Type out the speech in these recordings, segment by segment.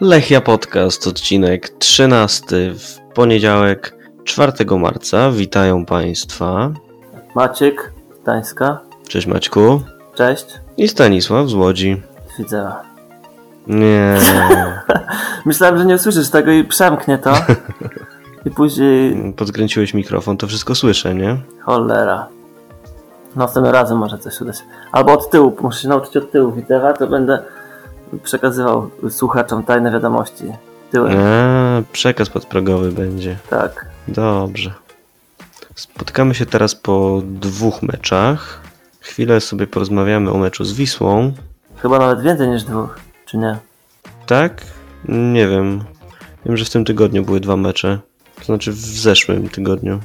Lechia Podcast, odcinek 13 w poniedziałek 4 marca. Witają Państwa. Maciek Gdańska. Cześć Maćku. Cześć. I Stanisław z Łodzi. Widzę. Nie. Myślałem, że nie usłyszysz tego i przemknie to. I później... Podkręciłeś mikrofon, to wszystko słyszę, nie? Cholera. Następnym razem może coś udać. Albo od tyłu, muszę się nauczyć od tyłu widzewa, to będę przekazywał słuchaczom tajne wiadomości. Tyłem. A, przekaz podprogowy będzie. Tak. Dobrze. Spotykamy się teraz po dwóch meczach. Chwilę sobie porozmawiamy o meczu z Wisłą. Chyba nawet więcej niż dwóch, czy nie? Tak? Nie wiem. Wiem, że w tym tygodniu były dwa mecze. To znaczy w zeszłym tygodniu.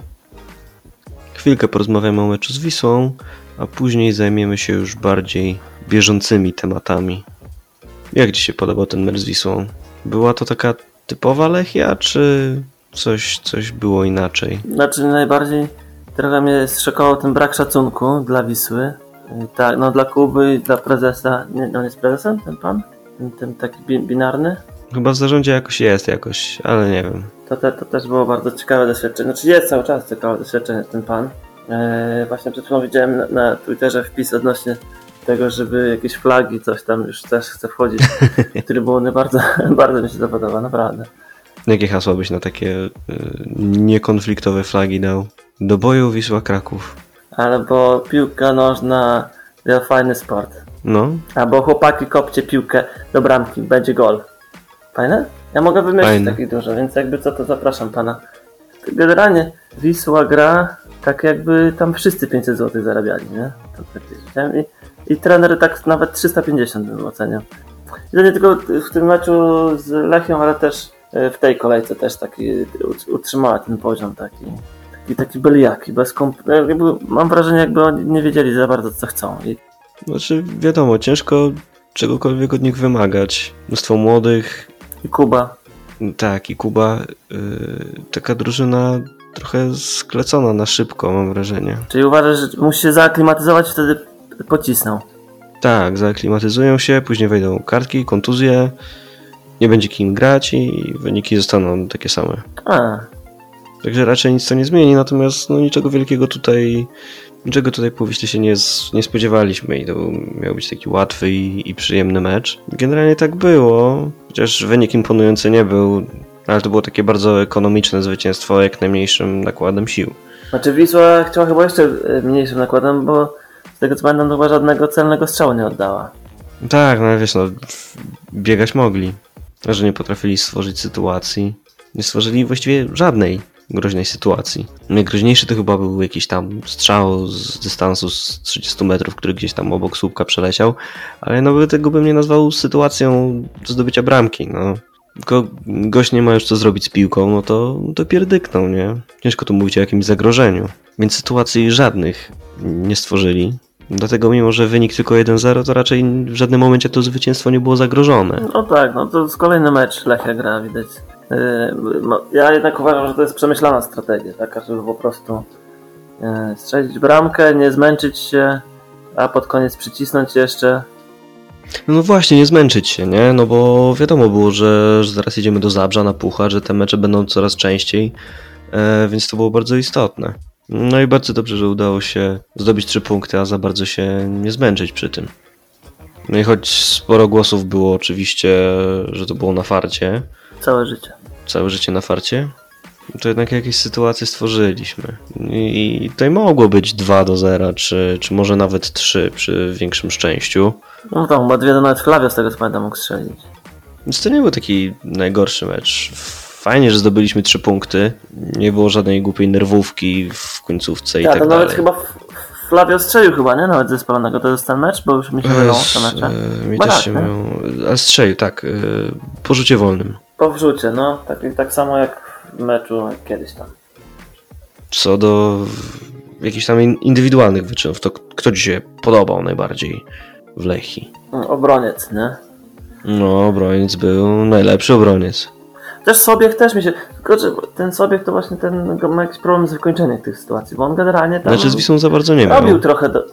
Chwilkę porozmawiamy o meczu z Wisłą, a później zajmiemy się już bardziej bieżącymi tematami. Jak Ci się podobał ten mecz z Wisłą? Była to taka typowa Lechia, czy coś, coś było inaczej? Znaczy najbardziej trochę mnie zszokował ten brak szacunku dla Wisły. Y, Tak, no dla Kuby i dla prezesa. Nie, on jest prezesem, ten pan? Ten, ten taki bi- binarny? Chyba w zarządzie jakoś jest jakoś, ale nie wiem. To, to też było bardzo ciekawe doświadczenie. Znaczy jest cały czas ciekawe doświadczenie ten pan. Eee, właśnie przed chwilą widziałem na, na Twitterze wpis odnośnie tego, żeby jakieś flagi, coś tam już też chce wchodzić. Trybuny bardzo, bardzo mi się to podoba, naprawdę. Jakie hasło byś na takie y, niekonfliktowe flagi dał? Do boju Wisła Kraków. Albo piłka nożna, to fajny sport. No, Albo chłopaki kopcie piłkę do bramki, będzie gol. Fajne? Ja mogę wymyślić Fajne. takich dużo, więc jakby co to zapraszam pana. Generalnie Wisła gra tak jakby tam wszyscy 500 zł zarabiali, nie? To tak. I, I trener tak nawet 350 bym oceniał. I to nie tylko w tym meczu z Lechią, ale też e, w tej kolejce też taki ut- utrzymała ten poziom taki. Taki, taki byliaki, bez komp- jakby, mam wrażenie jakby oni nie wiedzieli za bardzo co chcą. I znaczy wiadomo, ciężko czegokolwiek od nich wymagać. Mnóstwo młodych, I Kuba. tak, i Kuba, y, taka drużyna trochę sklecona na szybko, mam wrażenie. Czyli uważasz, że musi się zaaklimatyzować, wtedy pocisną. Tak, zaaklimatyzują się, później wejdą kartki, kontuzje, nie będzie kim grać i wyniki zostaną takie same. A, Także raczej nic to nie zmieni, natomiast no, niczego wielkiego tutaj, niczego tutaj po Wiśle się nie, nie spodziewaliśmy i to miał być taki łatwy i, i przyjemny mecz. Generalnie tak było, chociaż wynik imponujący nie był, ale to było takie bardzo ekonomiczne zwycięstwo jak najmniejszym nakładem sił. znaczy Wisła chciała chyba jeszcze e, mniejszym nakładem, bo z tego co pamiętam, chyba żadnego celnego strzału nie oddała. Tak, no wiesz, no, biegać mogli, że nie potrafili stworzyć sytuacji. Nie stworzyli właściwie żadnej groźnej sytuacji. Najgroźniejszy to chyba był jakiś tam strzał z dystansu z 30 metrów, który gdzieś tam obok słupka przeleciał, ale no tego bym nie nazwał sytuacją do zdobycia bramki, no. Tylko gość nie ma już co zrobić z piłką, no to, to pierdyknął, nie? Ciężko tu mówić o jakimś zagrożeniu. Więc sytuacji żadnych nie stworzyli. Dlatego mimo, że wynik tylko 1-0, to raczej w żadnym momencie to zwycięstwo nie było zagrożone. No tak, no to jest kolejny mecz Lechia gra, widać. E, no, ja jednak uważam, że to jest przemyślana strategia, taka, żeby po prostu e, strzelić bramkę, nie zmęczyć się, a pod koniec przycisnąć jeszcze. No właśnie, nie zmęczyć się, nie? No bo wiadomo było, że, że zaraz jedziemy do Zabrza na Puchar, że te mecze będą coraz częściej, e, więc to było bardzo istotne. No i bardzo dobrze, że udało się zdobyć trzy punkty, a za bardzo się nie zmęczyć przy tym. No i choć sporo głosów było oczywiście, że to było na farcie, Całe życie. całe życie na farcie, to jednak jakieś sytuacje stworzyliśmy. I tutaj mogło być 2 do 0, czy, czy może nawet 3 przy większym szczęściu. No tam chyba dwie nawet Flavio z tego co pamiętam mógł strzelić. Więc to nie był taki najgorszy mecz. Fajnie, że zdobyliśmy trzy punkty. Nie było żadnej głupiej nerwówki w końcówce i Ja, tak to dalej. nawet chyba Flavio strzelił chyba, nie? Nawet ze spalonego. To jest ten mecz, bo już mi się mylą te mecze. E, Mi też tak, się. Ale strzelił, tak. e, Po rzucie wolnym. Po wrzucie, no. Tak, tak samo jak meczu kiedyś tam. Co do jakichś tam in- indywidualnych wyczynów, to kto ci się podobał najbardziej w Lechii? No, Obroniec, nie? No, obroniec był najlepszy obroniec. Też Sobiech też mi się... Tylko, że ten Sobiech to właśnie ten ma jakiś problem z wykończeniem tych sytuacji, bo on generalnie tam Znaczy z Wisłą za bardzo nie robił miał. trochę do...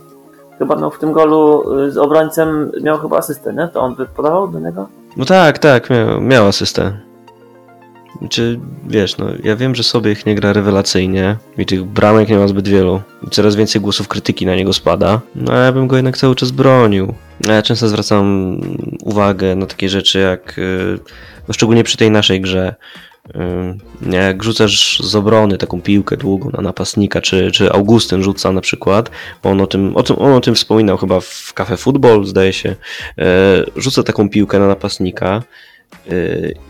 Chyba miał w tym golu y, z obrońcem, miał chyba asystę, nie? To on by podawał do niego? No tak, tak, miał, miał asystę. Czy wiesz, no ja wiem, że sobie ich nie gra rewelacyjnie i tych bramek nie ma zbyt wielu. I coraz więcej głosów krytyki na niego spada. No ja bym go jednak cały czas bronił. A Ja często zwracam uwagę na takie rzeczy jak, y, no szczególnie przy tej naszej grze, y, jak rzucasz z obrony taką piłkę długą na napastnika, czy, czy Augustyn rzuca na przykład, bo on o tym, o tym, on o tym wspominał chyba w Cafe Football, zdaje się, y, rzuca taką piłkę na napastnika,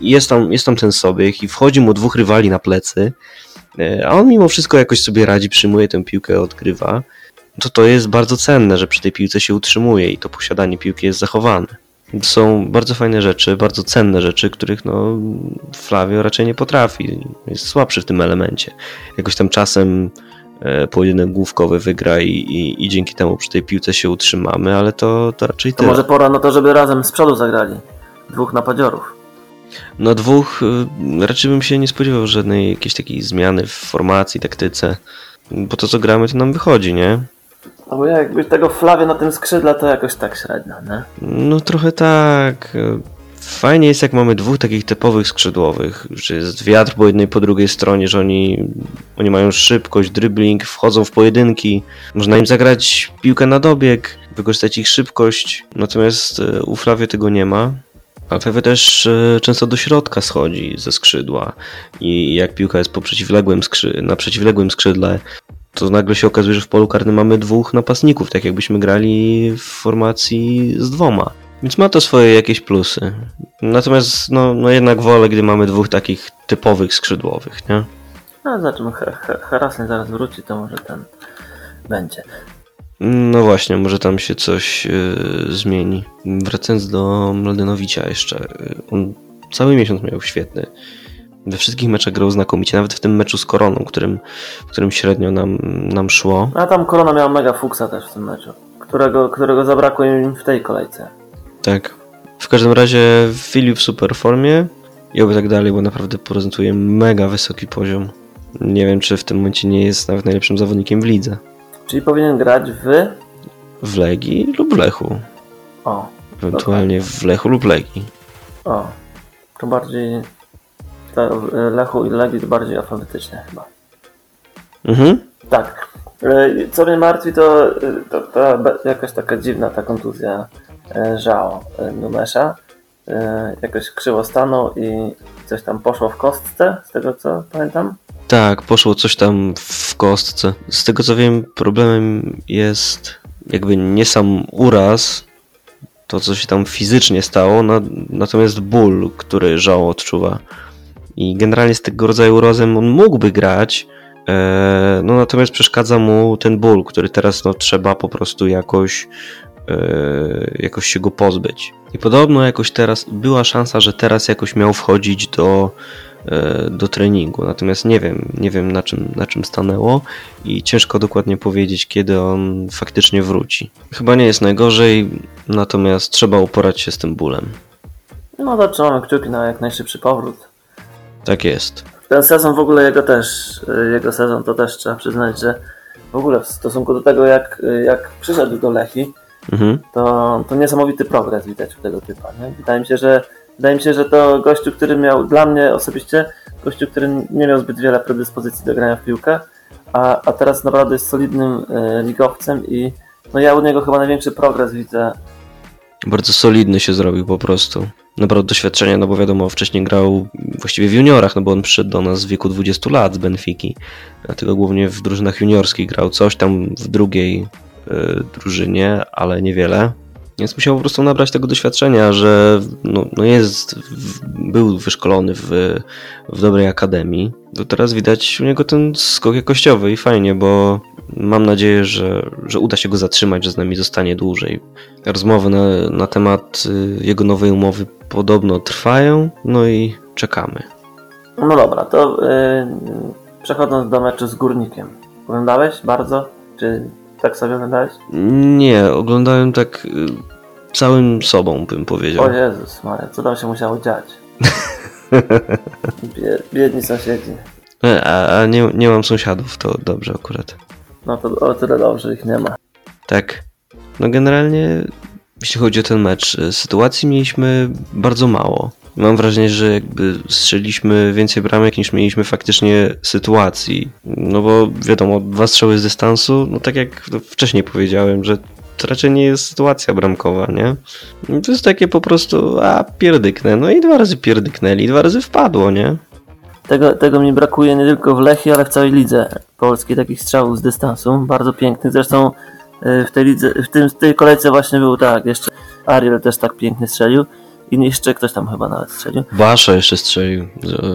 jest tam, jest tam ten sobieg i wchodzi mu dwóch rywali na plecy, y, a on mimo wszystko jakoś sobie radzi, przyjmuje tę piłkę, odgrywa, to to jest bardzo cenne, że przy tej piłce się utrzymuje i to posiadanie piłki jest zachowane. To są bardzo fajne rzeczy, bardzo cenne rzeczy, których no, Flavio raczej nie potrafi. Jest słabszy w tym elemencie. Jakoś tam czasem e, pojedynek główkowy wygra i, i, i dzięki temu przy tej piłce się utrzymamy, ale to, to raczej To tyle. może pora na to, żeby razem z przodu zagrali. Dwóch napadziorów. No dwóch, y, raczej bym się nie spodziewał żadnej jakiejś takiej zmiany w formacji, taktyce, bo to co gramy to nam wychodzi, nie? No bo jakby tego Flavia na tym skrzydle to jakoś tak średnio, nie? No trochę tak. Fajnie jest jak mamy dwóch takich typowych skrzydłowych, że jest wiatr po jednej po drugiej stronie, że oni, oni mają szybkość, dribbling, wchodzą w pojedynki, można im zagrać piłkę na dobieg, wykorzystać ich szybkość, natomiast e, u Flavio tego nie ma. A też e, często do środka schodzi ze skrzydła i jak piłka jest po przeciwległym skrzy- na przeciwległym skrzydle, to nagle się okazuje, że w polu karnym mamy dwóch napastników, tak jakbyśmy grali w formacji z dwoma. Więc ma to swoje jakieś plusy. Natomiast no, no jednak wolę, gdy mamy dwóch takich typowych skrzydłowych, nie? No zobaczymy, Harasen zaraz wróci, to może ten będzie. No właśnie, może tam się coś yy, zmieni. Wracając do Mladenowicza jeszcze. yy, On cały miesiąc miał świetny. We wszystkich meczach grał znakomicie, nawet w tym meczu z Koroną, którym, którym średnio nam, nam szło. A tam Korona miała mega fuksa też w tym meczu, którego, którego zabrakło im w tej kolejce. Tak. W każdym razie Filip w super formie i oby tak dalej, bo naprawdę prezentuje mega wysoki poziom. Nie wiem, czy w tym momencie nie jest nawet najlepszym zawodnikiem w lidze. Czyli powinien grać w... W Legii lub Lechu. O, Ewentualnie w Lechu lub Legii. o. To bardziej... W Lechu i Legii to bardziej alfabetycznie chyba. Mhm. Tak. E, Co mnie martwi, to, e, to, to jakaś taka dziwna ta kontuzja e, Żao e, Numesza. E, Jakoś krzywo stanął i coś tam poszło w kostce, z tego co pamiętam. Tak, poszło coś tam w kostce. Z tego co wiem, problemem jest jakby nie sam uraz, to co się tam fizycznie stało, na, natomiast ból, który Żał odczuwa. I generalnie z tego rodzaju urazem on mógłby grać, e, no natomiast przeszkadza mu ten ból, który teraz no, trzeba po prostu jakoś, e, jakoś się go pozbyć. I podobno jakoś teraz była szansa, że teraz jakoś miał wchodzić do, do treningu. Natomiast nie wiem, nie wiem na czym, na czym stanęło i ciężko dokładnie powiedzieć, kiedy on faktycznie wróci. Chyba nie jest najgorzej, natomiast trzeba uporać się z tym bólem. No to trzymamy kciuki na jak najszybszy powrót. Tak jest. Ten sezon w ogóle jego też, y, jego sezon to też trzeba przyznać, że w ogóle w stosunku do tego jak, y, jak przyszedł do Lechi, Mhm. to, to niesamowity progres widać u tego typa. Nie? Wydaje mi się, że wydaje mi się, że to gościu, który miał dla mnie osobiście, gościu, który nie miał zbyt wiele predyspozycji do grania w piłkę, a, a teraz naprawdę jest solidnym y, ligowcem i no ja u niego chyba największy progres widzę. Bardzo solidny się zrobił po prostu. Nabrał doświadczenia, no bo wiadomo, wcześniej grał właściwie w juniorach, no bo on przyszedł do nas w wieku 20 lat z Benfiki. Dlatego głównie w drużynach juniorskich grał coś tam w drugiej y, drużynie, ale niewiele. Więc musiał po prostu nabrać tego doświadczenia, że no, no jest, w, był wyszkolony w, w dobrej akademii. To teraz widać u niego ten skok jakościowy i fajnie, bo mam nadzieję, że, że uda się go zatrzymać, że z nami zostanie dłużej. Rozmowy na, na temat y, jego nowej umowy podobno trwają, no i czekamy. No dobra, to y, przechodząc do meczu z Górnikiem. Oglądałeś bardzo? Czy tak sobie oglądałeś? Nie, oglądałem tak y, całym sobą, bym powiedział. O Jezus Maria, co tam się musiało dziać? Bie, biedni sąsiedzi. E, A, a nie, nie mam sąsiadów, to dobrze akurat. No to o tyle dobrze ich nie ma. Tak. No generalnie jeśli chodzi o ten mecz, e, sytuacji mieliśmy bardzo mało. Mam wrażenie, że jakby strzeliśmy więcej bramek niż mieliśmy faktycznie sytuacji. No bo wiadomo, dwa strzały z dystansu, no tak jak wcześniej powiedziałem, że to raczej nie jest sytuacja bramkowa, nie? To jest takie po prostu, a pierdyknę. No i dwa razy pierdyknęli, dwa razy wpadło, nie? Tego, tego mi brakuje nie tylko w Lechii, ale w całej lidze polskiej takich strzałów z dystansu. Bardzo pięknych. Zresztą y, w tej lidze, w, tym, w tej kolejce właśnie był tak, jeszcze Ariel też tak pięknie strzelił. I jeszcze ktoś tam chyba nawet strzelił. Basza jeszcze strzelił.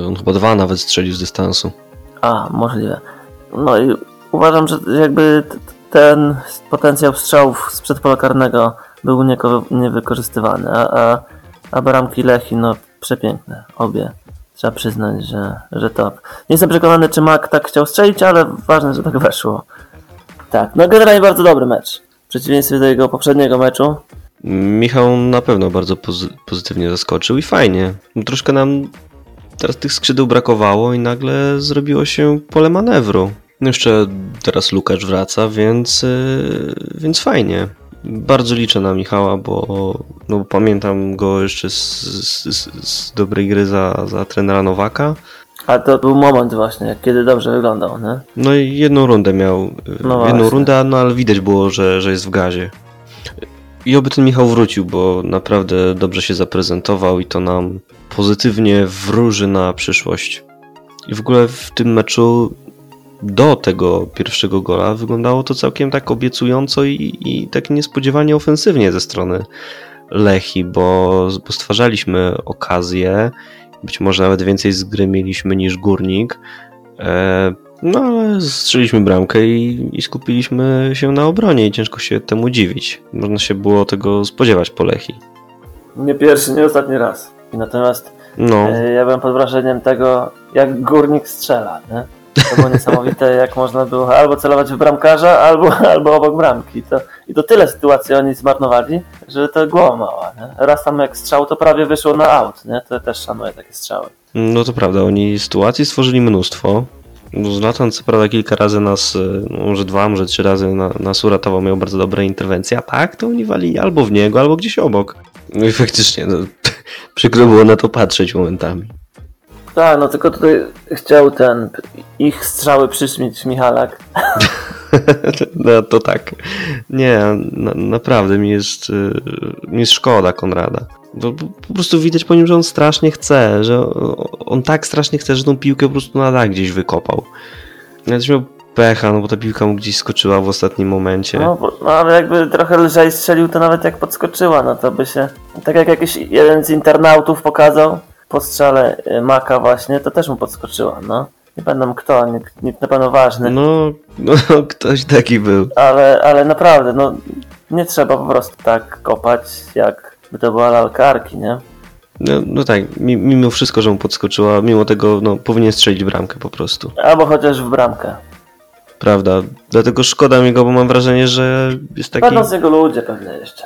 On chyba dwa nawet strzelił z dystansu. A, możliwe. No i uważam, że jakby ten potencjał strzałów z przedpola karnego był niewykorzystywany, a, a, a bramki Lechi, no przepiękne, obie. Trzeba przyznać, że, że top. Nie jestem przekonany, czy Mac tak chciał strzelić, ale ważne, że tak weszło. Tak, no generalnie bardzo dobry mecz. W przeciwieństwie do jego poprzedniego meczu. Michał na pewno bardzo pozy pozytywnie zaskoczył i fajnie. Troszkę nam teraz tych skrzydeł brakowało i nagle zrobiło się pole manewru. Jeszcze teraz Lukasz wraca, więc, yy, więc fajnie. Bardzo liczę na Michała, bo, no, pamiętam go jeszcze z, z, z dobrej gry za, za trenera Nowaka. A to był moment właśnie, kiedy dobrze wyglądał, nie? No i jedną rundę miał. No jedną rundę, no ale widać było, że, że jest w gazie. I oby ten Michał wrócił, bo naprawdę dobrze się zaprezentował i to nam pozytywnie wróży na przyszłość. I w ogóle w tym meczu do tego pierwszego gola wyglądało to całkiem tak obiecująco i, i tak niespodziewanie ofensywnie ze strony Lechi, bo, bo stwarzaliśmy okazję, być może nawet więcej z gry mieliśmy niż Górnik, e, no ale strzeliśmy bramkę i, i, skupiliśmy się na obronie i ciężko się temu dziwić. Można się było tego spodziewać po Lechi. Nie pierwszy, nie ostatni raz. Natomiast no. e, ja byłem pod wrażeniem tego, jak Górnik strzela. Nie? To było niesamowite, jak można było albo celować w bramkarza, albo, albo obok bramki. To, I to tyle sytuacji oni zmarnowali, że to głowa mała. Nie? Raz tam jak strzał, to prawie wyszło na aut. Nie? To też szanuję takie strzały. No to prawda, oni sytuacji stworzyli mnóstwo. Zlatan co prawda kilka razy nas, no może dwa, może trzy razy nas uratował, miał bardzo dobre interwencje, a tak to oni wali albo w niego, albo gdzieś obok. No i faktycznie, no, przykro było na to patrzeć momentami. Tak, no tylko tutaj chciał ten ich strzały przyszmić Michalak. no to tak. Nie, na, naprawdę mi jest, y, mi jest szkoda Konrada. Bo po prostu widać po nim, że on strasznie chce, że on tak strasznie chce, że tą piłkę po prostu na dach gdzieś wykopał. Nawet miał pecha, no bo ta piłka mu gdzieś skoczyła w ostatnim momencie. No, no, ale jakby trochę lżej strzelił, to nawet jak podskoczyła, no to by się... Tak jak jakiś jeden z internautów pokazał, po strzale y, Maka właśnie, to też mu podskoczyła, no. Nie pamiętam kto, nikt, nikt na pewno ważny. No, no, ktoś taki był. Ale, ale naprawdę, no nie trzeba po prostu tak kopać, jakby to była lalkarki, nie? No, no tak, mimo wszystko, że mu podskoczyła, mimo tego no, powinien strzelić bramkę po prostu. Albo chociaż w bramkę. Prawda, dlatego szkoda mi go, bo mam wrażenie, że jest taki... Będą z jego ludzie pewnie jeszcze.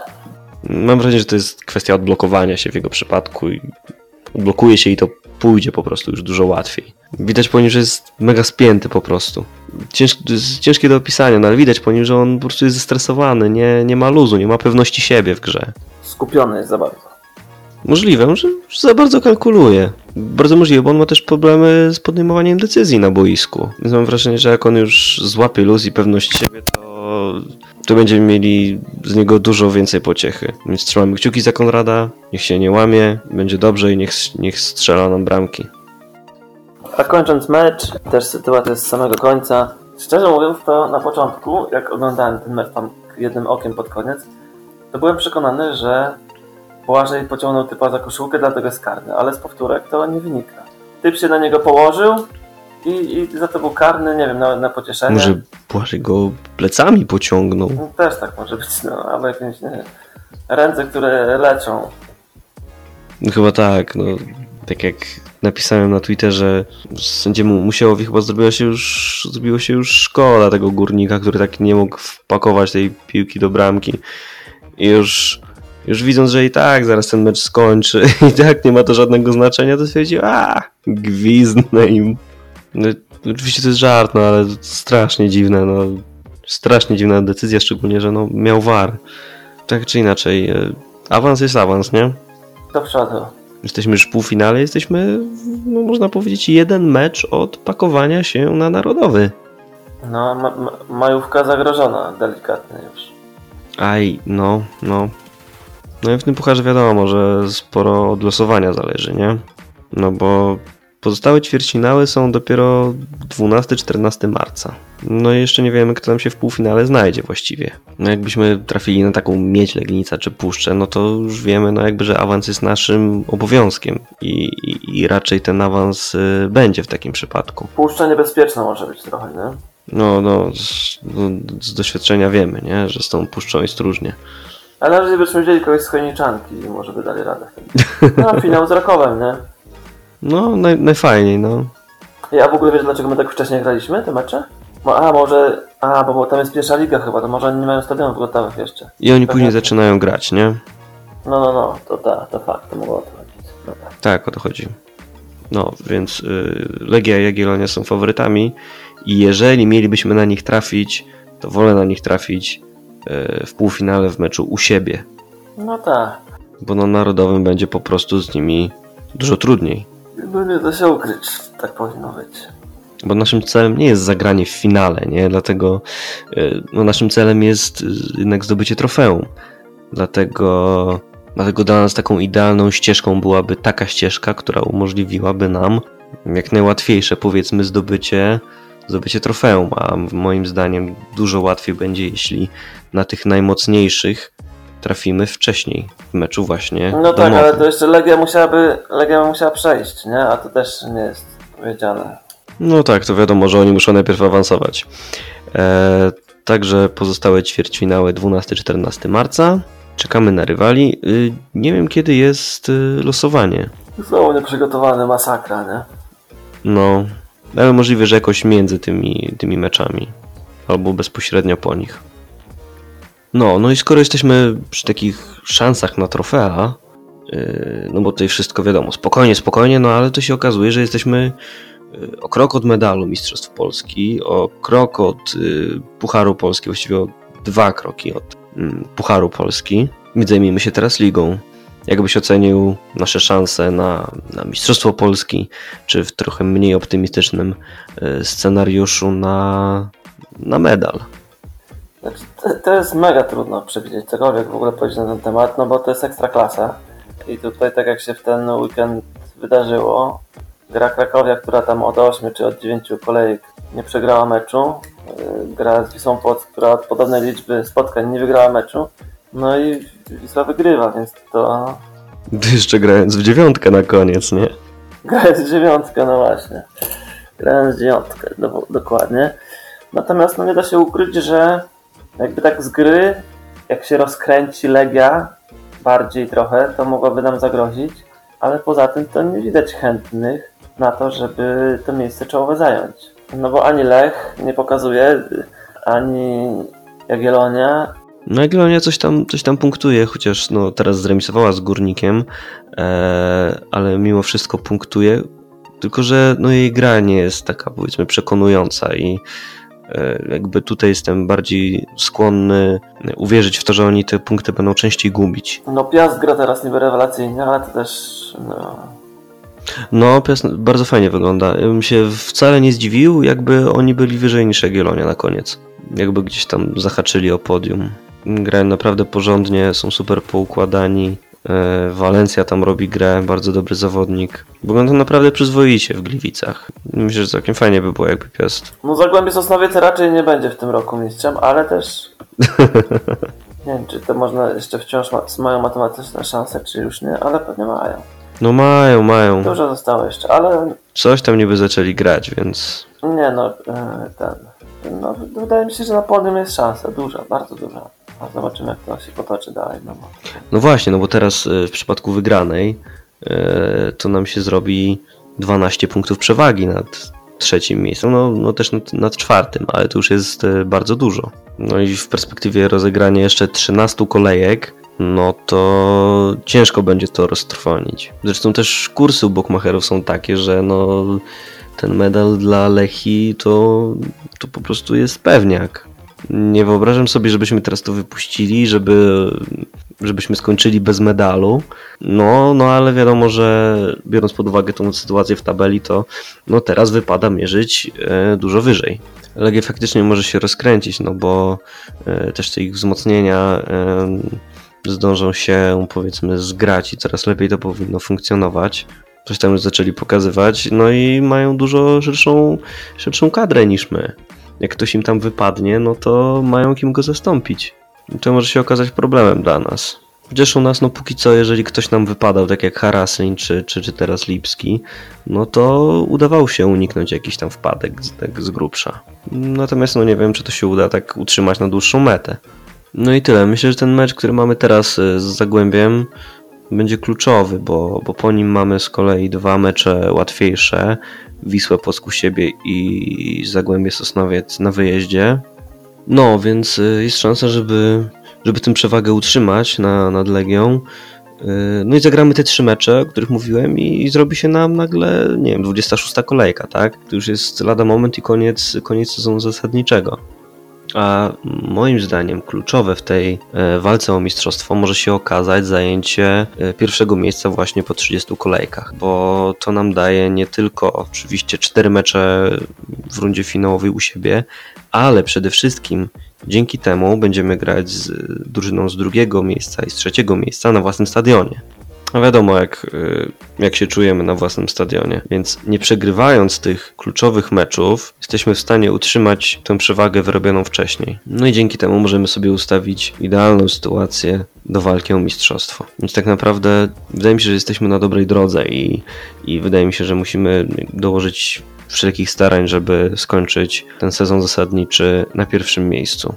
Mam wrażenie, że to jest kwestia odblokowania się w jego przypadku i blokuje się i to pójdzie po prostu już dużo łatwiej. Widać po nim, że jest mega spięty po prostu. Cięż, ciężkie do opisania, no ale widać po nim, że on po prostu jest zestresowany, nie, nie ma luzu, nie ma pewności siebie w grze. Skupiony jest za bardzo. Możliwe, że za bardzo kalkuluje. Bardzo możliwe, bo on ma też problemy z podejmowaniem decyzji na boisku. Więc mam wrażenie, że jak on już złapie luz i pewność siebie, to to będziemy mieli z niego dużo więcej pociechy. Więc trzymamy kciuki za Konrada, niech się nie łamie, będzie dobrze i niech, niech strzela nam bramki. A kończąc mecz, też sytuacja z samego końca. Szczerze mówiąc, to na początku, jak oglądałem ten mecz tam jednym okiem pod koniec, to byłem przekonany, że Błażej pociągnął typa za koszulkę, dlatego jest karny, ale z powtórek to nie wynika. Typ się na niego położył, i, I za to był karny, nie wiem, na, na pocieszenie. Może Błażej go plecami pociągnął. No, też tak może być, no, albo jakieś nie, ręce, które leczą. No, chyba tak, no. Tak jak napisałem na Twitterze, sędziemu Musiełowi chyba zrobiło się już, zrobiło się już szkoda tego górnika, który tak nie mógł wpakować tej piłki do bramki. I już, już widząc, że i tak zaraz ten mecz skończy i tak nie ma to żadnego znaczenia, to stwierdził, a gwizdnę im. No, oczywiście to jest żart, no ale strasznie dziwne, no. Strasznie dziwna decyzja, szczególnie, że no, miał war. tak czy inaczej, e, awans jest awans, nie? Do przodu. Jesteśmy już w półfinale, jesteśmy, no można powiedzieć, jeden mecz od pakowania się na narodowy. No, ma, ma, majówka zagrożona delikatnie już. Aj, no, no. No i w tym pucharze wiadomo, że sporo od losowania zależy, nie? No bo pozostałe ćwierćfinały są dopiero 12-14 marca. No i jeszcze nie wiemy, kto tam się w półfinale znajdzie właściwie. No jakbyśmy trafili na taką miedź Legnica czy Puszczę, no to już wiemy, no jakby, że awans jest naszym obowiązkiem i, i, i raczej ten awans y, będzie w takim przypadku. Puszcza niebezpieczna może być trochę, nie? No, no, z, no, z doświadczenia wiemy, nie? Że z tą Puszczą jest różnie. Ale na razie byśmy wzięli kogoś z Chojniczanki i może by dali radę. No, finał z Rakowem, nie? No, naj, najfajniej, no. Ja w ogóle wiesz, dlaczego my tak wcześnie graliśmy te mecze? A, może... A, bo, bo tam jest pierwsza liga chyba, to może oni nie mają stadionów gotowych jeszcze. I oni później zaczynają grać, nie? No, no, no, to ta, to fakt, to mogło o to chodzić. No, tak. Tak, o to chodzi. No, więc y, Legia i Jagiellonia są faworytami i jeżeli mielibyśmy na nich trafić, to wolę na nich trafić y, w półfinale w meczu u siebie, no tak. bo na narodowym będzie po prostu z nimi dużo trudniej. No nie da się ukryć, tak powinno być. Bo naszym celem nie jest zagranie w finale, nie? Dlatego y, no, naszym celem jest y, jednak zdobycie trofeum. Dlatego, dlatego dla nas taką idealną ścieżką byłaby taka ścieżka, która umożliwiłaby nam jak najłatwiejsze, powiedzmy, zdobycie, zdobycie trofeum. A moim zdaniem dużo łatwiej będzie, jeśli na tych najmocniejszych trafimy wcześniej w meczu właśnie. No tak, domowym. ale to jeszcze Legia musiałaby, Legia musiała przejść, nie? A to też nie jest powiedziane. No tak, to wiadomo, że oni muszą najpierw awansować. E, także pozostałe ćwierćfinały 12-14 marca. Czekamy na rywali. Y, nie wiem kiedy jest y, losowanie. Znowu nieprzygotowany masakra, nie? No, ale możliwe, że jakoś między tymi, tymi meczami. Albo bezpośrednio po nich. No, no i skoro jesteśmy przy takich szansach na trofea, yy, no bo tutaj wszystko wiadomo, spokojnie, spokojnie, no ale to się okazuje, że jesteśmy yy, o krok od medalu Mistrzostw Polski, o krok od yy, Pucharu Polski, właściwie o dwa kroki od mm, Pucharu Polski. My zajmijmy się teraz ligą. Jakbyś ocenił nasze szanse na, na Mistrzostwo Polski, czy w trochę mniej optymistycznym yy, scenariuszu na, na medal? Znaczy, to, to jest mega trudno przewidzieć cokolwiek w ogóle powiedzieć na ten temat, no bo to jest ekstra klasa. I tutaj tak jak się w ten weekend wydarzyło, gra Krakowia, która tam od 8 czy od 9 kolejek nie przegrała meczu, yy, gra z Wisłą Płock, która od podobnej liczby spotkań nie wygrała meczu, no i Wisła wygrywa, więc to jeszcze grając w dziewiątkę na koniec, nie? grając dziewiątkę, no właśnie. Grając dziewiątkę, do, dokładnie. Natomiast no nie da się ukryć, że jakby tak z gry, jak się rozkręci Legia bardziej trochę, to mogłaby nam zagrozić, ale poza tym to nie widać chętnych na to, żeby to miejsce czołowe zająć. No bo ani Lech nie pokazuje, ani Jagiellonia, No Jagiellonia coś tam, coś tam punktuje, chociaż no, teraz zremisowała z Górnikiem, e, ale mimo wszystko punktuje, tylko że no, jej gra nie jest taka powiedzmy przekonująca i e, jakby tutaj jestem bardziej skłonny uwierzyć w to, że oni te punkty będą częściej gubić. no Piast gra teraz niby rewelacyjnie, ale to też no, No, bardzo fajnie wygląda. Ja bym się wcale nie zdziwił, jakby oni byli wyżej niż Jagiellonia na koniec. Jakby gdzieś tam zahaczyli o podium. Grają naprawdę porządnie, są super poukładani. E, Walencja tam robi grę, bardzo dobry zawodnik. Wygląda naprawdę przyzwoicie w Gliwicach. Myślę, że całkiem fajnie by było, jakby Piast. No Zagłębie Sosnowiec raczej nie będzie w tym roku mistrzem, ale też nie wiem, czy to można jeszcze wciąż ma, mają matematyczne szanse, czy już nie, ale pewnie mają. No mają, mają. Dużo zostało jeszcze, ale Coś tam niby zaczęli grać, więc nie no, e, ten, no wydaje mi się, że na podium jest szansa, duża, bardzo duża. A zobaczymy jak to się potoczy dalej, no bo No właśnie, no bo teraz e, w przypadku wygranej e, to nam się zrobi 12 punktów przewagi nad trzecim miejscem, no, no też nad, nad czwartym, ale to już jest e, bardzo dużo. No i w perspektywie rozegrania jeszcze 13 kolejek, no to ciężko będzie to roztrwonić. Zresztą też kursy u Bokmacherów są takie, że no ten medal dla Lechi to, to po prostu jest pewniak. Nie wyobrażam sobie, żebyśmy teraz to wypuścili, żeby, żebyśmy skończyli bez medalu. No, no ale wiadomo, że biorąc pod uwagę tą sytuację w tabeli, to no teraz wypada mierzyć e, dużo wyżej. Legia faktycznie może się rozkręcić, no bo e, też te ich wzmocnienia e, zdążą się powiedzmy zgrać i coraz lepiej to powinno funkcjonować. Coś tam już zaczęli pokazywać, no i mają dużo szerszą, szerszą kadrę niż my. Jak ktoś im tam wypadnie, no to mają kim go zastąpić. To może się okazać problemem dla nas. Chociaż u nas, no póki co, jeżeli ktoś nam wypadał, tak jak Harasyń czy, czy, czy teraz Lipski, no to udawało się uniknąć jakiś tam wpadek tak z grubsza. Natomiast no nie wiem, czy to się uda tak utrzymać na dłuższą metę. No i tyle. Myślę, że ten mecz, który mamy teraz y, z Zagłębiem, będzie kluczowy, bo, bo po nim mamy z kolei dwa mecze łatwiejsze. Wisłę Płocku siebie i Zagłębie Sosnowiec na wyjeździe. No, więc y, jest szansa, żeby, żeby tę przewagę utrzymać na, nad Legią. Y, no i zagramy te trzy mecze, o których mówiłem i zrobi się nam nagle, nie wiem, 26 kolejka, tak? To już jest lada moment i koniec, koniec sezonu zasadniczego. A moim zdaniem kluczowe w tej e, walce o mistrzostwo może się okazać zajęcie e, pierwszego miejsca właśnie po 30 kolejkach, bo to nam daje nie tylko oczywiście cztery mecze w rundzie finałowej u siebie, ale przede wszystkim dzięki temu będziemy grać z drużyną z drugiego miejsca i z trzeciego miejsca na własnym stadionie. No wiadomo, jak, y, jak się czujemy na własnym stadionie. Więc nie przegrywając tych kluczowych meczów, jesteśmy w stanie utrzymać tę przewagę wyrobioną wcześniej. No i dzięki temu możemy sobie ustawić idealną sytuację do walki o mistrzostwo. Więc tak naprawdę wydaje mi się, że jesteśmy na dobrej drodze i, i wydaje mi się, że musimy dołożyć wszelkich starań, żeby skończyć ten sezon zasadniczy na pierwszym miejscu.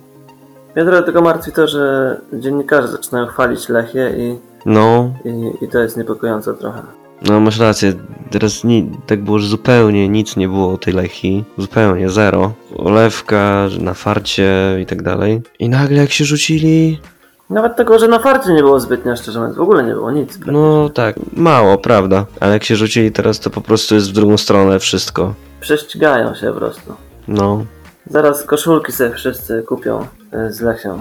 Mnie trochę tylko martwi to, że dziennikarze zaczynają chwalić Lechię i, No, i, i to jest niepokojące trochę. No masz rację, teraz ni- tak było, że zupełnie nic nie było o tej Lechii, zupełnie zero. Olewka, na farcie i tak dalej. I nagle jak się rzucili, Nawet tego, że na farcie nie było zbytnio, szczerze mówiąc, w ogóle nie było nic. no tak, mało, prawda. Ale jak się rzucili teraz, to po prostu jest w drugą stronę wszystko. Prześcigają się po prostu. No. Zaraz koszulki sobie wszyscy kupią y, z Lechią.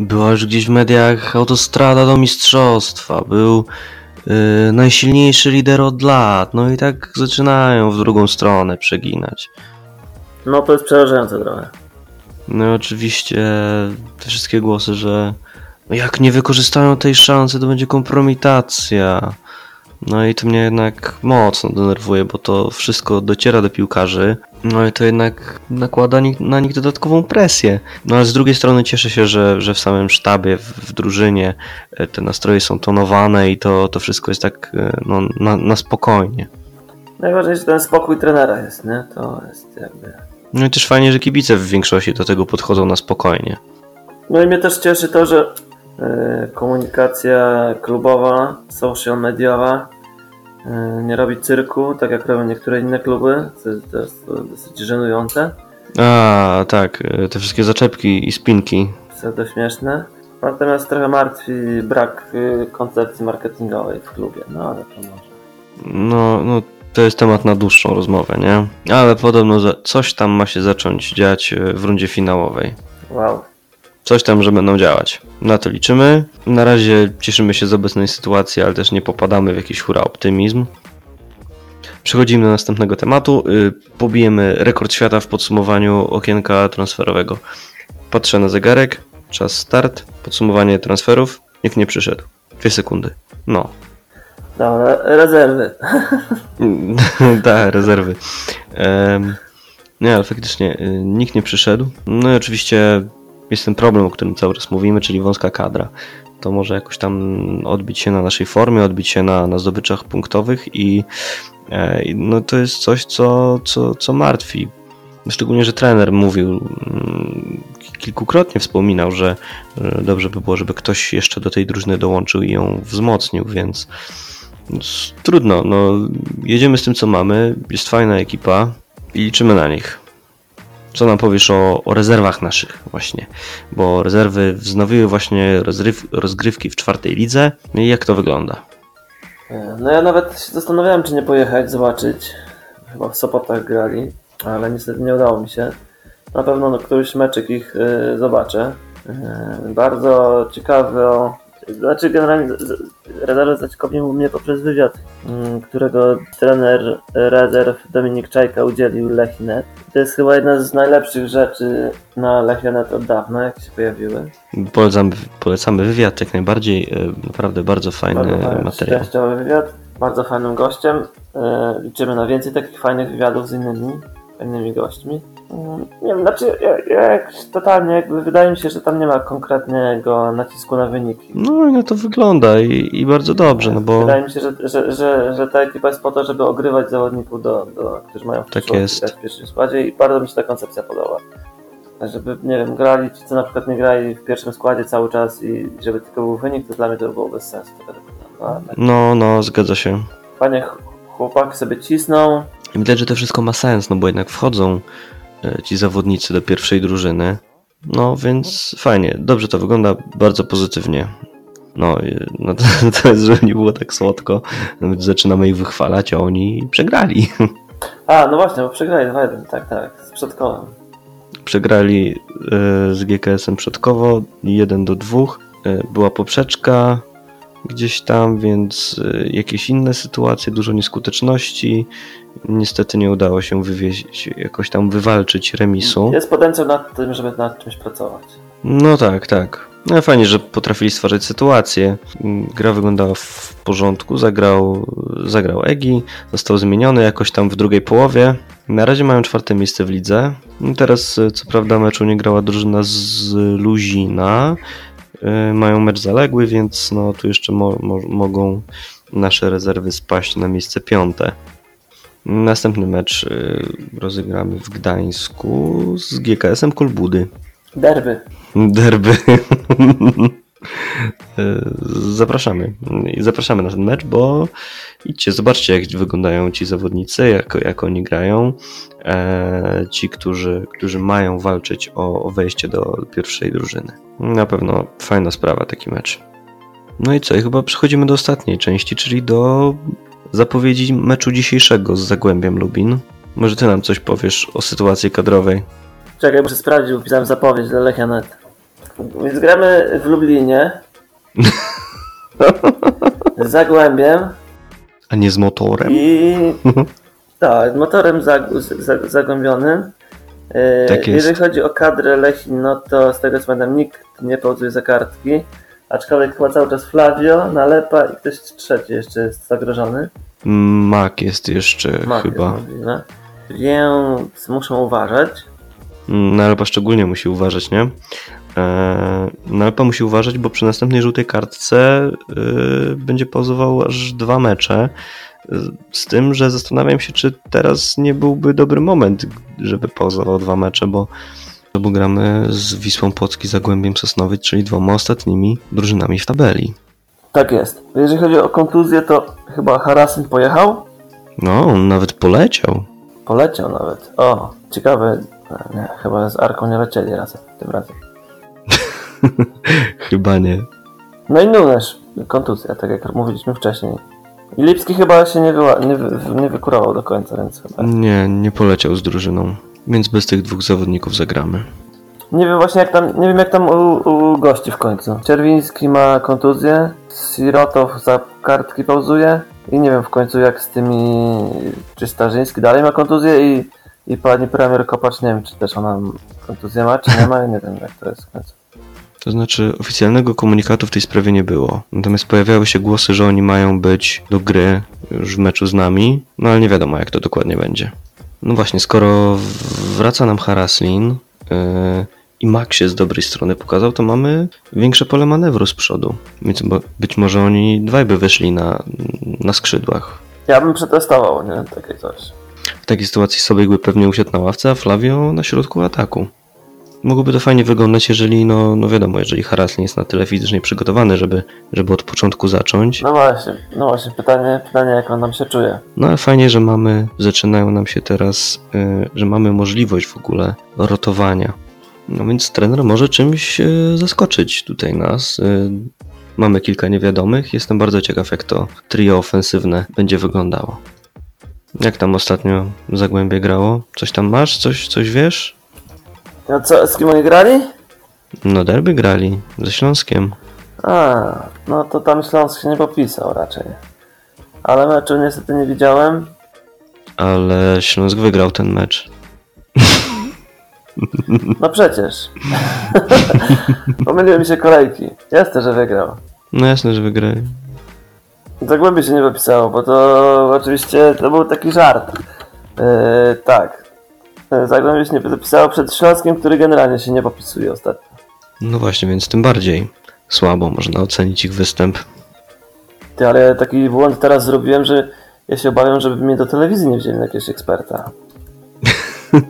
Była już gdzieś w mediach autostrada do mistrzostwa, był yy, najsilniejszy lider od lat, no i tak zaczynają w drugą stronę przeginać. No to jest przerażające trochę. No i oczywiście te wszystkie głosy, że jak nie wykorzystają tej szansy, to będzie kompromitacja. No i to mnie jednak mocno denerwuje, bo to wszystko dociera do piłkarzy. No i to jednak nakłada na nich dodatkową presję. No ale z drugiej strony cieszę się, że, że w samym sztabie, w, drużynie e, te nastroje są tonowane i to, to wszystko jest tak e, no, na, na spokojnie. Najważniejsze ten spokój trenera jest, nie? To jest jakby... No i też fajnie, że kibice w większości do tego podchodzą na spokojnie. No i mnie też cieszy to, że komunikacja klubowa, social mediowa y, nie robi cyrku, tak jak robią niektóre inne kluby, co jest, to jest dosyć żenujące, A, tak, e, te wszystkie zaczepki i spinki. co to śmieszne. Natomiast trochę martwi brak koncepcji marketingowej w klubie, no ale to może. No, no, to jest temat na dłuższą rozmowę, nie? Ale podobno coś tam ma się zacząć dziać e, w rundzie finałowej. Wow. Coś tam, że będą działać. Na to liczymy. Na razie cieszymy się z obecnej sytuacji, ale też nie popadamy w jakiś hura optymizm. Przechodzimy do następnego tematu. Y, Pobijemy rekord świata w podsumowaniu okienka transferowego. Patrzę na zegarek. Czas start. Podsumowanie transferów. Nikt nie przyszedł. Dwie sekundy. No, Dobra, rezerwy. tak, rezerwy. Em, nie, ale faktycznie y, nikt nie przyszedł. No i oczywiście jest ten problem, o którym cały czas mówimy, czyli wąska kadra. To może jakoś tam odbić się na naszej formie, odbić się na, na zdobyczach punktowych i e, no to jest coś, co, co, co martwi. Szczególnie, że trener mówił, mm, kilkukrotnie wspominał, że e, dobrze by było, żeby ktoś jeszcze do tej drużyny dołączył i ją wzmocnił, więc trudno. No, jedziemy z tym, co mamy. Jest fajna ekipa i liczymy na nich. Co nam powiesz o, o rezerwach naszych właśnie? Bo rezerwy wznowiły właśnie rozryw, rozgrywki w czwartej lidze. No I jak to wygląda? No ja nawet się zastanawiałem, czy nie pojechać zobaczyć. Chyba w Sopotach grali, ale niestety nie udało mi się. Na pewno no, któryś meczyk ich y, zobaczę. Y, bardzo ciekawe, znaczy generalnie radar zaciekawił mnie poprzez wywiad, y, którego trener rezerw Dominik Czajka udzielił Lechinet. To jest chyba jedna z najlepszych rzeczy na Lechinet od dawna, jak się pojawiły. Polecam, polecamy wywiad jak najbardziej, e, naprawdę bardzo fajny Bardzo fajny, materiał. szczęściowy wywiad, bardzo fajnym gościem. Y, Liczymy na więcej takich fajnych wywiadów z innymi fajnymi gośćmi. Mm, Nie wiem, znaczy, ja, ja totalnie jakby wydaje mi się, że tam nie ma konkretnego nacisku na wyniki. No, no to wygląda i, i bardzo dobrze, no bo Wydaje mi się, że, że, że, że ta ekipa jest po to, żeby ogrywać zawodników, do, do, którzy mają w Tak jest. w pierwszym składzie i bardzo mi się ta koncepcja podoba. Żeby, nie wiem, grali ci, co na przykład nie grali w pierwszym składzie cały czas i żeby tylko był wynik, to dla mnie to by było bez sensu. To tak. No, no, no, zgadza się. Fajnie ch- chłopaki sobie cisną, I widać, że to wszystko ma sens, no bo jednak wchodzą ci zawodnicy do pierwszej drużyny. No więc fajnie, dobrze to wygląda, bardzo pozytywnie. No, i- no to, to jest, żeby nie było tak słodko. Zaczynamy ich wychwalać, a oni przegrali. A, no właśnie, bo przegrali 2-1, tak, tak, z Przedkowem. Przegrali e, z GKS-em Przedkowo 1 do 2. E, Była poprzeczka gdzieś tam, więc e, jakieś inne sytuacje, dużo nieskuteczności. Niestety nie udało się wywieźć, jakoś tam wywalczyć remisu. Jest potencjał nad tym, żeby nad czymś pracować. No tak, tak. No fajnie, że potrafili stworzyć sytuację. Gra wyglądała w porządku, zagrał, zagrał Egi, został zmieniony jakoś tam w drugiej połowie. Na razie mają czwarte miejsce w lidze. No Teraz co prawda meczu nie grała drużyna z Luzina. E, Mają mecz zaległy, więc no tu jeszcze mo mo mogą nasze rezerwy spaść na miejsce piąte. Następny mecz e, rozegramy w Gdańsku z GKS-em Kolbudy. Derby. Derby. E, Zapraszamy. Zapraszamy na ten mecz, bo idźcie, zobaczcie jak wyglądają ci zawodnicy, jak, jak oni grają. E, ci, którzy, którzy mają walczyć o, o wejście do pierwszej drużyny. Na pewno fajna sprawa taki mecz. No i co? I chyba przechodzimy do ostatniej części, czyli do zapowiedzi meczu dzisiejszego z Zagłębiem Lubin. Może ty nam coś powiesz o sytuacji kadrowej? Czekaj, muszę sprawdzić, bo pisałem zapowiedź dla Lechianet. Więc gramy w Lublinie. Z Zagłębiem A nie z motorem? i... Tak, motorem zag, zag, zagłębionym. E, Tak jest. Jeżeli chodzi o kadrę Lechin, no to z tego co pamiętam nikt nie pauzuje za kartki. Aczkolwiek chyba cały czas Flavio, Nalepa i ktoś trzeci jeszcze jest zagrożony. Mak jest jeszcze Mak chyba. Jest. Więc muszą uważać. Mm, Nalepa szczególnie musi uważać, nie? Eee, Nalepa musi uważać, bo przy następnej żółtej kartce yy, będzie pauzował aż dwa mecze. Z tym, że zastanawiam się, czy teraz nie byłby dobry moment, żeby pauzował dwa mecze, bo, bo gramy z Wisłą Płocki, Zagłębiem Sosnowiec, czyli dwoma ostatnimi drużynami w tabeli. Tak jest. Jeżeli chodzi o konkluzję, to chyba Harasin pojechał. No, on nawet poleciał. Poleciał nawet. O, ciekawe. Nie, chyba z Arką nie lecieli razem tym razem. Chyba nie. No i Nunes, kontuzja, tak jak mówiliśmy wcześniej. I Lipski chyba się nie, wyła, nie, nie wykurował do końca, więc chyba. Nie, nie poleciał z drużyną. Więc bez tych dwóch zawodników zagramy. Nie wiem właśnie jak tam, nie wiem jak tam u, u gości w końcu. Czerwiński ma kontuzję, Sirotow za kartki pauzuje i nie wiem w końcu jak z tymi, czy Starzyński dalej ma kontuzję i, i pani premier Kopacz, nie wiem czy też ona kontuzję ma, czy nie ma, nie wiem jak to jest w końcu. To znaczy, oficjalnego komunikatu w tej sprawie nie było. Natomiast pojawiały się głosy, że oni mają być do gry już w meczu z nami, no ale nie wiadomo, jak to dokładnie będzie. No właśnie, skoro wraca nam Haraslin yy, i Max się z dobrej strony pokazał, to mamy większe pole manewru z przodu. Więc być może oni dwaj by wyszli na, na skrzydłach. Ja bym przetestował, nie? Takie coś. W takiej sytuacji Sobek by pewnie usiadł na ławce, a Flavio na środku ataku. Mogłoby to fajnie wyglądać, jeżeli, no, no wiadomo, jeżeli Haraslin jest na tyle fizycznie przygotowany, żeby, żeby od początku zacząć. No właśnie, no właśnie, pytanie, pytanie jak on nam się czuje. No ale fajnie, że mamy, zaczynają nam się teraz, y, że mamy możliwość w ogóle rotowania. No więc trener może czymś y, zaskoczyć tutaj nas. Y, mamy kilka niewiadomych. Jestem bardzo ciekaw, jak to trio ofensywne będzie wyglądało. Jak tam ostatnio Zagłębie grało? Coś tam masz? Coś, coś wiesz? No co, z kim oni grali? No derby grali ze Śląskiem. A, no to tam Śląsk się nie popisał raczej. Ale meczu niestety nie widziałem. Ale Śląsk wygrał ten mecz. No przecież. Pomyliły mi się kolejki. Jasne, że wygrał. No jasne, że wygrali. Zagłębie się nie popisało, bo to oczywiście to był taki żart. Yy, tak. Zagłębie się nie popisało przed Śląskiem, który generalnie się nie popisuje ostatnio. No właśnie, więc tym bardziej słabo można ocenić ich występ. Ty, ale taki błąd teraz zrobiłem, że ja się obawiam, żeby mnie do telewizji nie wzięli na jakiegoś eksperta.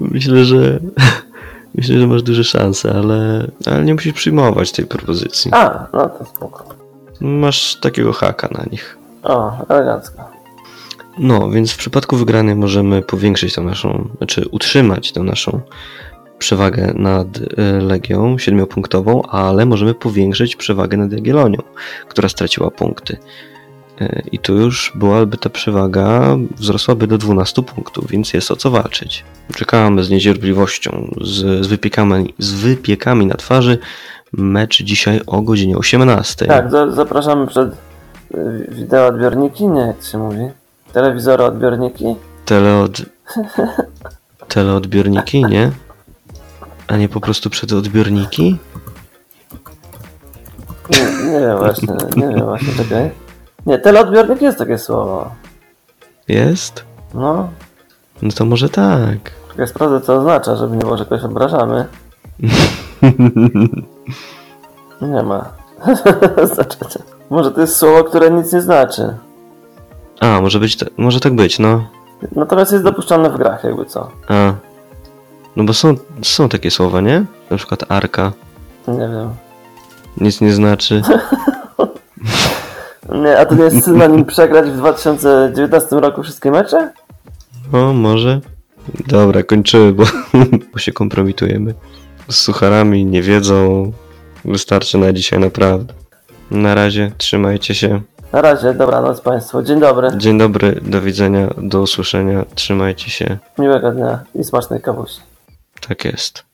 Myślę, że myślę, że masz duże szanse, ale, ale nie musisz przyjmować tej propozycji. A, no to spoko. Masz takiego haka na nich. O, elegancko. No, więc w przypadku wygranej możemy powiększyć tą naszą, znaczy utrzymać tę naszą przewagę nad y, Legią siedmiopunktową, ale możemy powiększyć przewagę nad Jagiellonią, która straciła punkty. Y, I tu już byłaby ta przewaga, wzrosłaby do 12 punktów, więc jest o co walczyć. Czekamy z niecierpliwością, z, z, wypiekami, z wypiekami na twarzy. Mecz dzisiaj o godzinie 18. Tak, za, zapraszamy przed y, wideoodbiorniki, nie jak się mówi. Telewizory, odbiorniki. Teleod... Teleodbiorniki, nie? A nie po prostu przed odbiorniki? Nie, nie wiem właśnie, nie wiem właśnie, czekaj. Nie, teleodbiornik jest takie słowo. Jest? No, No to może tak. czekaj, sprawdzę co oznacza, żeby nie było, że kogoś obrażamy. Nie ma. Może to jest słowo, które nic nie znaczy. A, może być, może tak być, no. Natomiast jest dopuszczalne w grach, jakby co. A. No bo są, są takie słowa, nie? Na przykład arka. Nie wiem. Nic nie znaczy. Nie, a to nie jest synonim przegrać w 2019 roku wszystkie mecze? O, może. Dobra, kończymy, bo, bo się kompromitujemy. Z sucharami nie wiedzą. Wystarczy na dzisiaj naprawdę. Na razie, trzymajcie się. Na razie, dobranoc Państwu. Dzień dobry. Dzień dobry, do widzenia, do usłyszenia. Trzymajcie się. Miłego dnia i smacznej kawusi. Tak jest.